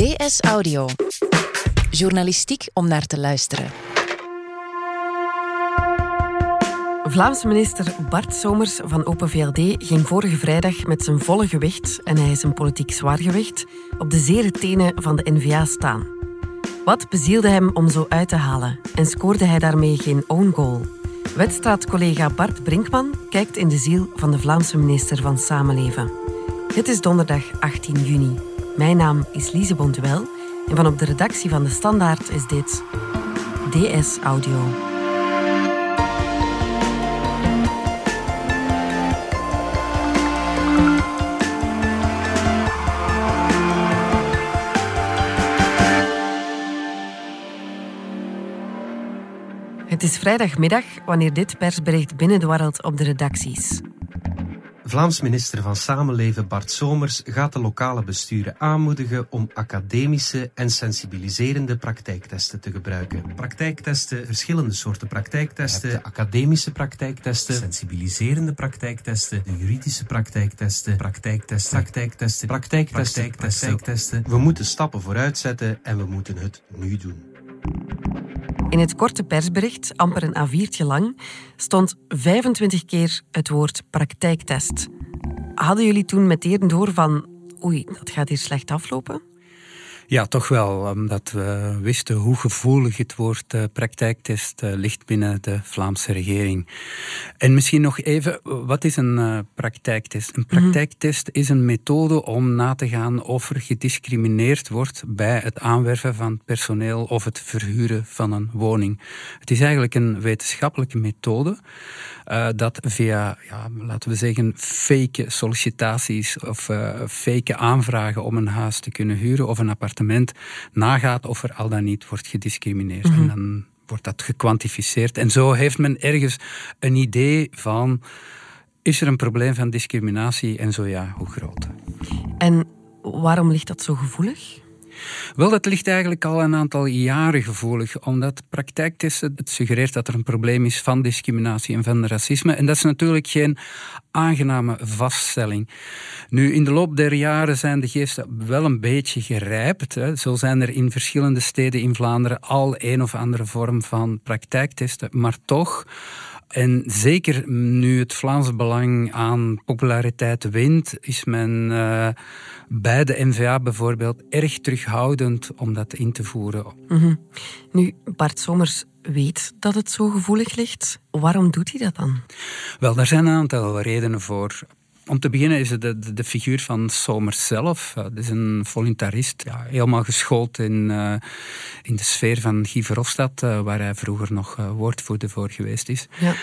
DS Audio. Journalistiek om naar te luisteren. Vlaamse minister Bart Somers van Open VLD ging vorige vrijdag met zijn volle gewicht, en hij is een politiek zwaargewicht, op de zere tenen van de N-VA staan. Wat bezielde hem om zo uit te halen en scoorde hij daarmee geen own goal? Wedstraatcollega Bart Brinkman kijkt in de ziel van de Vlaamse minister van Samenleven. Het is donderdag 18 juni. Mijn naam is Lise Bonduel en van op de redactie van De Standaard is dit DS Audio. Het is vrijdagmiddag wanneer dit persbericht binnendwarrelt op de redacties. Vlaams minister van Samenleven Bart Somers gaat de lokale besturen aanmoedigen om academische en sensibiliserende praktijktesten te gebruiken. Praktijktesten, verschillende soorten praktijktesten. De academische praktijktesten, sensibiliserende praktijktesten, de juridische praktijktesten, praktijktesten, praktijktesten, praktijktesten, praktijktesten. We moeten stappen vooruit zetten en we moeten het nu doen. In het korte persbericht, amper een A4'tje lang, stond 25 keer het woord praktijktest. Hadden jullie toen meteen door van oei, dat gaat hier slecht aflopen? Ja, toch wel, omdat we wisten hoe gevoelig het woord uh, praktijktest uh, ligt binnen de Vlaamse regering. En misschien nog even, wat is een uh, praktijktest? Een praktijktest is een methode om na te gaan of er gediscrimineerd wordt bij het aanwerven van personeel of het verhuren van een woning. Het is eigenlijk een wetenschappelijke methode dat via, ja, laten we zeggen, fake sollicitaties of fake aanvragen om een huis te kunnen huren of een appartement nagaat of er al dan niet wordt gediscrimineerd. En dan wordt dat gekwantificeerd. En zo heeft men ergens een idee van, is er een probleem van discriminatie en zo ja, hoe groot? En waarom ligt dat zo gevoelig? Wel, dat ligt eigenlijk al een aantal jaren gevoelig, omdat praktijktesten het suggereert dat er een probleem is van discriminatie en van racisme. En dat is natuurlijk geen aangename vaststelling. Nu, in de loop der jaren zijn de geesten wel een beetje gerijpt. Hè. Zo zijn er in verschillende steden in Vlaanderen al een of andere vorm van praktijktesten, maar toch en zeker nu het Vlaamse belang aan populariteit wint, is men uh, bij de NVA bijvoorbeeld erg terughoudend om dat in te voeren. Mm Nu, Bart Somers weet dat het zo gevoelig ligt. Waarom doet hij dat dan? Wel, daar zijn een aantal redenen voor. Om te beginnen is het de, de, de figuur van Somers zelf. Dat is een voluntarist, ja, helemaal geschoold in, uh, in de sfeer van Guy Verhofstadt, uh, waar hij vroeger nog uh, woordvoerder voor geweest is. Ja.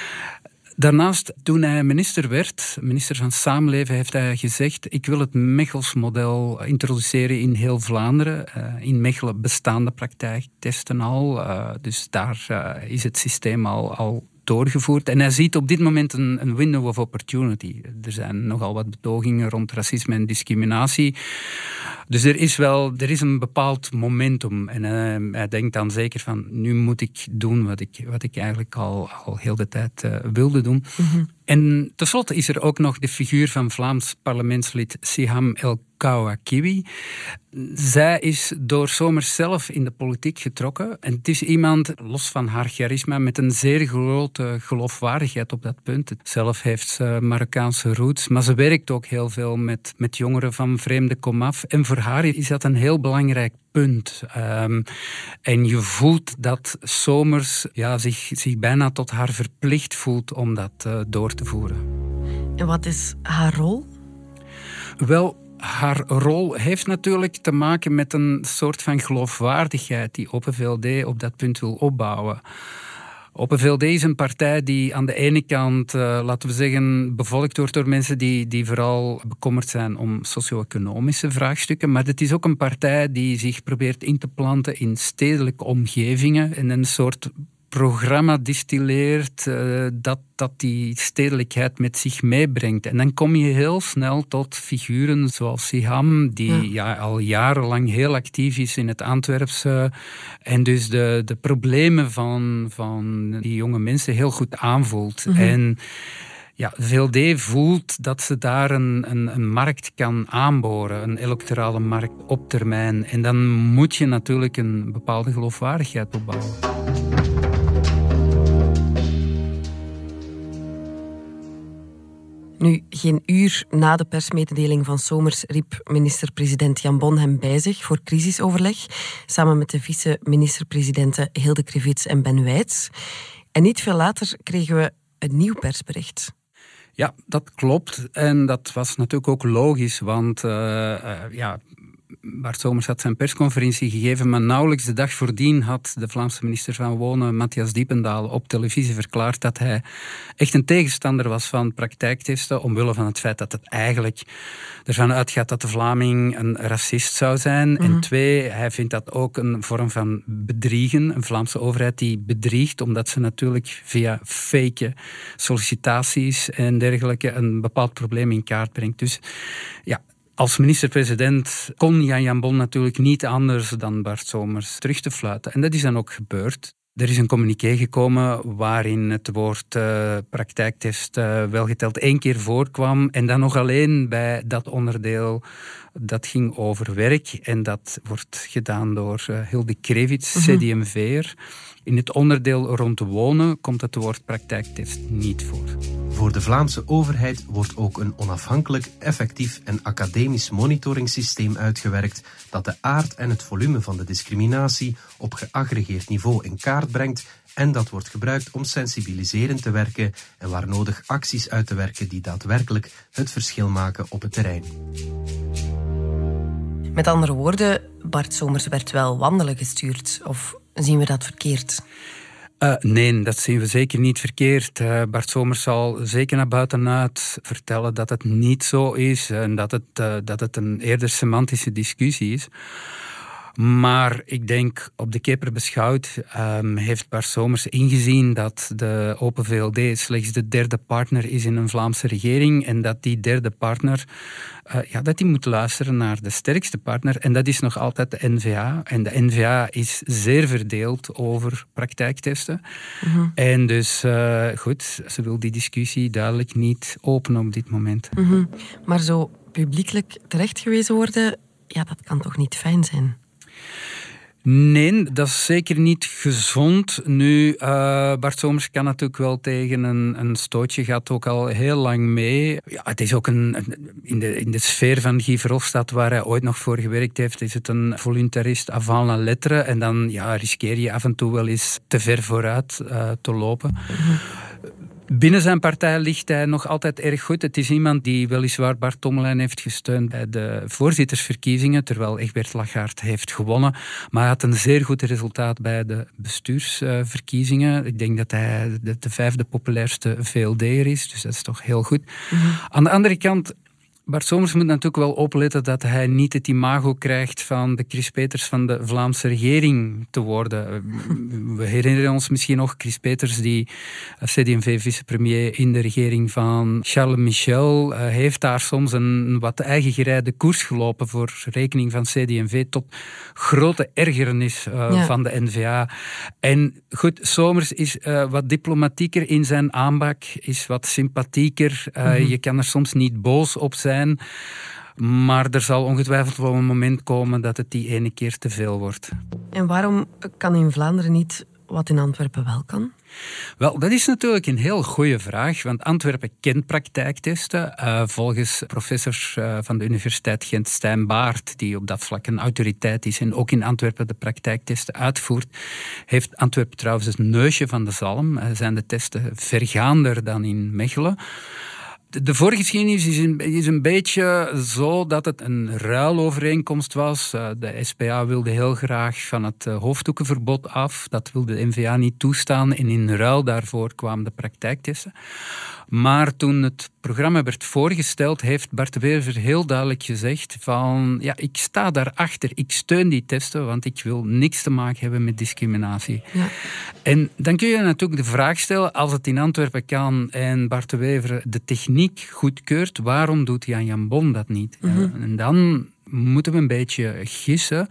Daarnaast, toen hij minister werd, minister van Samenleven, heeft hij gezegd: Ik wil het Mechels-model introduceren in heel Vlaanderen. in Mechelen bestaan de praktijktesten al, dus daar is het systeem al, al doorgevoerd. En hij ziet op dit moment een, een, window of opportunity. Er zijn nogal wat betogingen rond racisme en discriminatie. Dus er is wel er is een bepaald momentum. En uh, hij denkt dan zeker van, nu moet ik doen wat ik, wat ik eigenlijk al, al heel de tijd uh, wilde doen. Mm -hmm. En tenslotte is er ook nog de figuur van Vlaams parlementslid Siham El Kawakiwi. Zij is door Somers zelf in de politiek getrokken. En het is iemand, los van haar charisma, met een zeer grote geloofwaardigheid op dat punt. Zelf heeft ze Marokkaanse roots, maar ze werkt ook heel veel met, met jongeren van vreemde komaf. En voor haar is dat een heel belangrijk punt. Um, en je voelt dat Somers ja, zich, zich bijna tot haar verplicht voelt om dat uh, door te voeren. En wat is haar rol? Wel, haar rol heeft natuurlijk te maken met een soort van geloofwaardigheid die Open VLD op dat punt wil opbouwen. Open VLD is een partij die aan de ene kant, uh, laten we zeggen, bevolkt wordt door mensen die, die vooral bekommerd zijn om socio-economische vraagstukken. Maar het is ook een partij die zich probeert in te planten in stedelijke omgevingen en een soort programma distilleert uh, dat, dat die stedelijkheid met zich meebrengt. En dan kom je heel snel tot figuren zoals Siham, die ja. ja. al jarenlang heel actief is in het Antwerpse en dus de, de problemen van, van die jonge mensen heel goed aanvoelt. Mm -hmm. En ja, de VLD voelt dat ze daar een, een, een, markt kan aanboren, een electorale markt op termijn. En dan moet je natuurlijk een bepaalde geloofwaardigheid opbouwen. Nu, geen uur na de persmededeling van Somers riep minister-president Jan Bon hem bij zich voor crisisoverleg, samen met de vice-minister-presidenten Hilde Krivits en Ben Wijts. En niet veel later kregen we een nieuw persbericht. Ja, dat klopt. En dat was natuurlijk ook logisch, want uh, uh, ja, Bart Somers had zijn persconferentie gegeven, maar nauwelijks de dag voordien had de Vlaamse minister van Wonen, Matthias Diependaal, op televisie verklaard dat hij echt een tegenstander was van praktijktesten, omwille van het feit dat het eigenlijk ervan uitgaat dat de Vlaming een racist zou zijn. En mhm. twee, hij vindt dat ook een vorm van bedriegen, een Vlaamse overheid die bedriegt, omdat ze natuurlijk via fake sollicitaties en dergelijke een bepaald probleem in kaart brengt. Dus ja, als minister-president kon Jan Jan Bon natuurlijk niet anders dan Bart Somers terug te fluiten. En dat is dan ook gebeurd. Er is een communiqué gekomen waarin het woord uh, praktijktest uh, welgeteld één keer voorkwam. En dan nog alleen bij dat onderdeel dat ging over werk. En dat wordt gedaan door uh, Hilde Krevits, mm -hmm. CDMV'er. In het onderdeel rond wonen komt het woord praktijktest niet voor. Voor de Vlaamse overheid wordt ook een onafhankelijk, effectief en academisch monitoringssysteem uitgewerkt dat de aard en het volume van de discriminatie op geaggregeerd niveau in kaart brengt en dat wordt gebruikt om sensibiliserend te werken en waar nodig acties uit te werken die daadwerkelijk het verschil maken op het terrein. Met andere woorden, Bart Somers werd wel wandelen gestuurd. Of zien we dat verkeerd? Uh, nee, dat zien we zeker niet verkeerd. Uh, Bart Somers zal zeker naar buitenuit vertellen dat het niet zo is en dat het, uh, dat het een eerder semantische discussie is. Maar ik denk, op de keper beschouwd, um, heeft Bart Somers ingezien dat de Open VLD slechts de derde partner is in een Vlaamse regering en dat die derde partner, uh, ja, dat die moet luisteren naar de sterkste partner en dat is nog altijd de NVA. En de NVA is zeer verdeeld over praktijktesten. -hmm. En dus, uh, goed, ze wil die discussie duidelijk niet openen op dit moment. -hmm. Maar zo publiekelijk terechtgewezen worden, ja, dat kan toch niet fijn zijn? Nee, dat is zeker niet gezond. Nu, uh, Bart Somers kan natuurlijk wel tegen een, een stootje, gaat ook al heel lang mee. Ja, het is ook een, in, de, in de sfeer van Guy Verhofstadt, waar hij ooit nog voor gewerkt heeft, is het een voluntarist avant la lettre. En dan ja, riskeer je af en toe wel eens te ver vooruit uh, te lopen. Binnen zijn partij ligt hij nog altijd erg goed. Het is iemand die weliswaar Bart Tommelijn heeft gesteund bij de voorzittersverkiezingen, terwijl Egbert Lachaert heeft gewonnen. Maar hij had een zeer goed resultaat bij de bestuursverkiezingen. Ik denk dat hij de, de vijfde populairste VLD'er is, dus dat is toch heel goed. Mm -hmm. Aan de andere kant Bart Somers moet natuurlijk wel opletten dat hij niet het imago krijgt van de Chris Peters van de Vlaamse regering te worden. We herinneren ons misschien nog Chris Peters, die CD&V-vicepremier in de regering van Charles Michel, uh, heeft daar soms een wat eigengereide koers gelopen voor rekening van CD&V tot grote ergernis uh, ja. van de NVA. En goed, Somers is uh, wat diplomatieker in zijn aanbak, is wat sympathieker. Mm -hmm. Je kan er soms niet boos op zijn zijn. Maar er zal ongetwijfeld wel een moment komen dat het die ene keer te veel wordt. En waarom kan in Vlaanderen niet wat in Antwerpen wel kan? Wel, dat is natuurlijk een heel goede vraag, want Antwerpen kent praktijktesten. Uh, volgens professor uh, van de Universiteit Gent, Stijn Baart, die op dat vlak een autoriteit is en ook in Antwerpen de praktijktesten uitvoert, heeft Antwerpen trouwens het neusje van de zalm. Uh, zijn de testen vergaander dan in Mechelen. De voorgeschiedenis is een, is een beetje zo dat het een ruilovereenkomst was. Eh, de SPA wilde heel graag van het eh, hoofddoekenverbod af. Dat wilde de NVA niet toestaan. En in ruil daarvoor kwamen de praktijktesten. Maar toen het programma werd voorgesteld, heeft Bart de Wever heel duidelijk gezegd van ja, ik sta daarachter, ik steun die testen, want ik wil niks te maken hebben met discriminatie. Ja. En dan kun je natuurlijk de vraag stellen, als het in Antwerpen kan en Bart de Wever de techniek goedkeurt, waarom doet Jan Jan Bon dat niet? Mm -hmm. En dan moeten we een beetje gissen.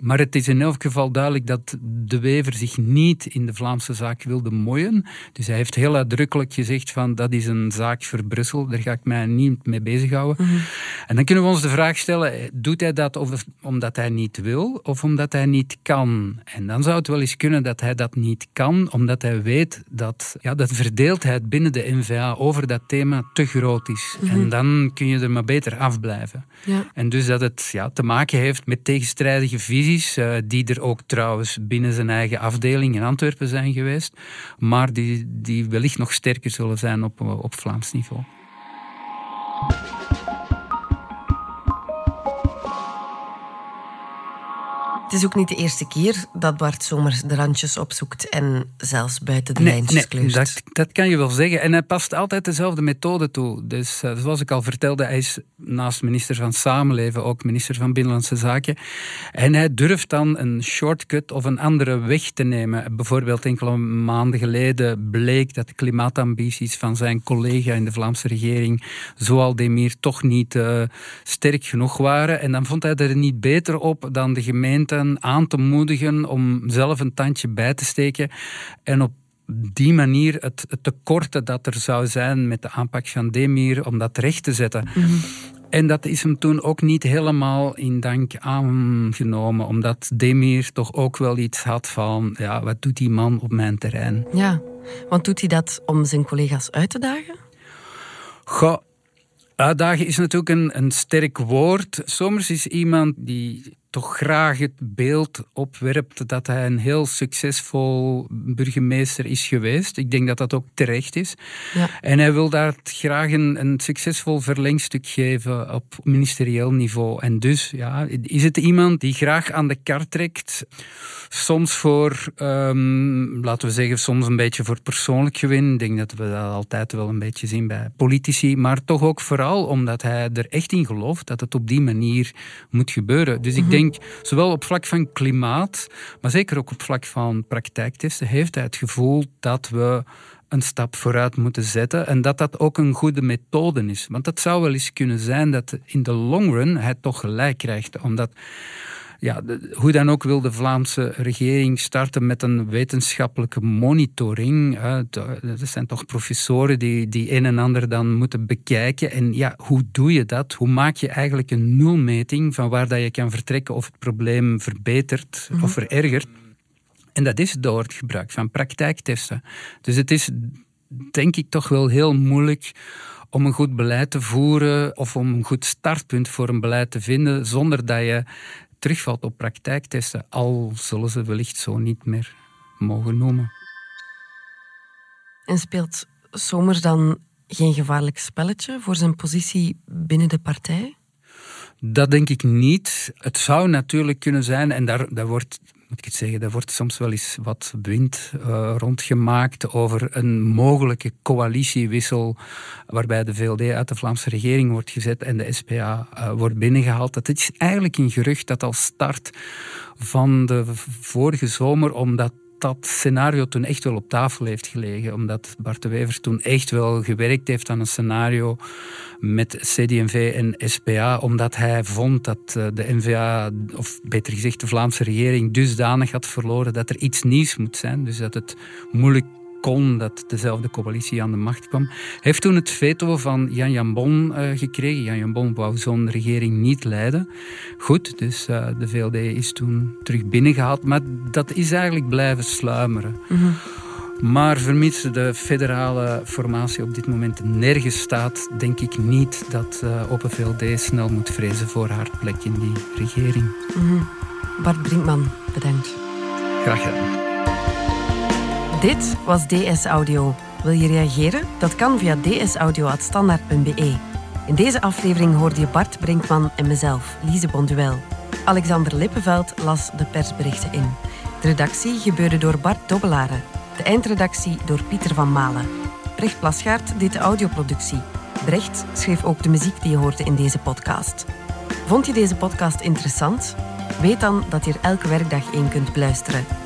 Maar het is in elk geval duidelijk dat de Wever zich niet in de Vlaamse zaak wilde mooien. Dus hij heeft heel uitdrukkelijk gezegd van dat is een zaak voor Brussel, daar ga ik mij niet mee bezighouden. Mm En dan kunnen we ons de vraag stellen, doet hij dat of, omdat hij niet wil of omdat hij niet kan? En dan zou het wel eens kunnen dat hij dat niet kan, omdat hij weet dat ja, de verdeeldheid binnen de NVA over dat thema te groot is. Mhm. En dan kun je er maar beter afblijven. Ja. En dus dat het ja, te maken heeft met tegenstrijdige visies, uh, die er ook trouwens binnen zijn eigen afdeling in Antwerpen zijn geweest, maar die, die wellicht nog sterker zullen zijn op, op Vlaams niveau. Het is ook niet de eerste keer dat Bart Somers de randjes opzoekt en zelfs buiten de lijntjes nee, dat, dat, kan je wel zeggen. En hij past altijd dezelfde methode toe. Dus uh, zoals ik al vertelde, hij is naast minister van Samenleven ook minister van Binnenlandse Zaken. En hij durft dan een shortcut of een andere weg te nemen. Bijvoorbeeld enkele maanden geleden bleek dat de klimaatambities van zijn collega in de Vlaamse regering, Zoal Demir, toch niet uh, sterk genoeg waren. En dan vond hij er niet beter op dan de gemeente aan te moedigen om zelf een tandje bij te steken en op die manier het, het tekorten dat er zou zijn met de aanpak van Demir, om dat recht te zetten. Mhm. En dat is hem toen ook niet helemaal in dank aangenomen, omdat Demir toch ook wel iets had van, ja, wat doet die man op mijn terrein? Ja, want doet hij dat om zijn collega's uit te dagen? Goh, uitdagen is natuurlijk een, een sterk woord. Somers is iemand die toch graag het beeld opwerpt dat hij een heel succesvol burgemeester is geweest. Ik denk dat dat ook terecht is. Ja. En hij wil daar graag een, een, succesvol verlengstuk geven op ministerieel niveau. En dus ja, is het iemand die graag aan de kar trekt, soms voor, um, laten we zeggen, soms een beetje voor persoonlijk gewin. Ik denk dat we dat altijd wel een beetje zien bij politici, maar toch ook vooral omdat hij er echt in gelooft dat het op die manier moet gebeuren. Dus ik mhm. Zowel op vlak van klimaat, maar zeker ook op vlak van praktijktesten, heeft hij het gevoel dat we een stap vooruit moeten zetten en dat dat ook een goede methode is. Want het zou wel eens kunnen zijn dat in de long run hij toch gelijk krijgt, omdat ja, hoe dan ook wil de Vlaamse regering starten met een wetenschappelijke monitoring. Er zijn toch professoren die, die een en ander dan moeten bekijken. En ja, hoe doe je dat? Hoe maak je eigenlijk een nulmeting van waar dat je kan vertrekken of het probleem verbetert of mhm. verergert? En dat is door het gebruik van praktijktesten. Dus het is denk ik toch wel heel moeilijk om een goed beleid te voeren of om een goed startpunt voor een beleid te vinden zonder dat je terugvalt op praktijktesten, al zullen ze wellicht zo niet meer mogen noemen. En speelt Somers dan geen gevaarlijk spelletje voor zijn positie binnen de partij? Dat denk ik niet. Het zou natuurlijk kunnen zijn, en daar, daar wordt moet ik het zeggen, er wordt soms wel eens wat wind uh, rondgemaakt over een mogelijke coalitiewissel waarbij de VLD uit de Vlaamse regering wordt gezet en de SPA eh, wordt binnengehaald. Dat is eigenlijk een gerucht dat al start van de vorige zomer, omdat dat scenario toen echt wel op tafel heeft gelegen. Omdat Bart de Wever toen echt wel gewerkt heeft aan een scenario met CD&V en SPA. Omdat hij vond dat eh, de NVA, of beter gezegd de Vlaamse regering, dusdanig had verloren dat er iets nieuws moet zijn. Dus dat het moeilijk kon dat dezelfde coalitie aan de macht kwam. Hij heeft toen het veto van Jan Jan Bon uh, gekregen. Jan Jan Bon wou zo'n regering niet leiden. Goed, dus uh, de VLD is toen terug binnengehaald. Maar dat is eigenlijk blijven sluimeren. Mm -hmm. Maar vermits de federale formatie op dit moment nergens staat, denk ik niet dat uh, Open VLD snel moet vrezen voor haar plek in die regering. Mm -hmm. Bart Brinkman, bedankt. Graag gedaan. Dit was DS Audio. Wil je reageren? Dat kan via dsaudio.standaard.be. In deze aflevering hoorde je Bart Brinkman en mezelf, Lise Bonduel. Alexander Lippenveld las de persberichten in. De redactie gebeurde door Bart Dobbelaren. De eindredactie door Pieter van Malen. Brecht Plasgaard deed de audioproductie. Brecht schreef ook de muziek die je hoorde in deze podcast. Vond je deze podcast interessant? Weet dan dat je er elke werkdag één kunt beluisteren.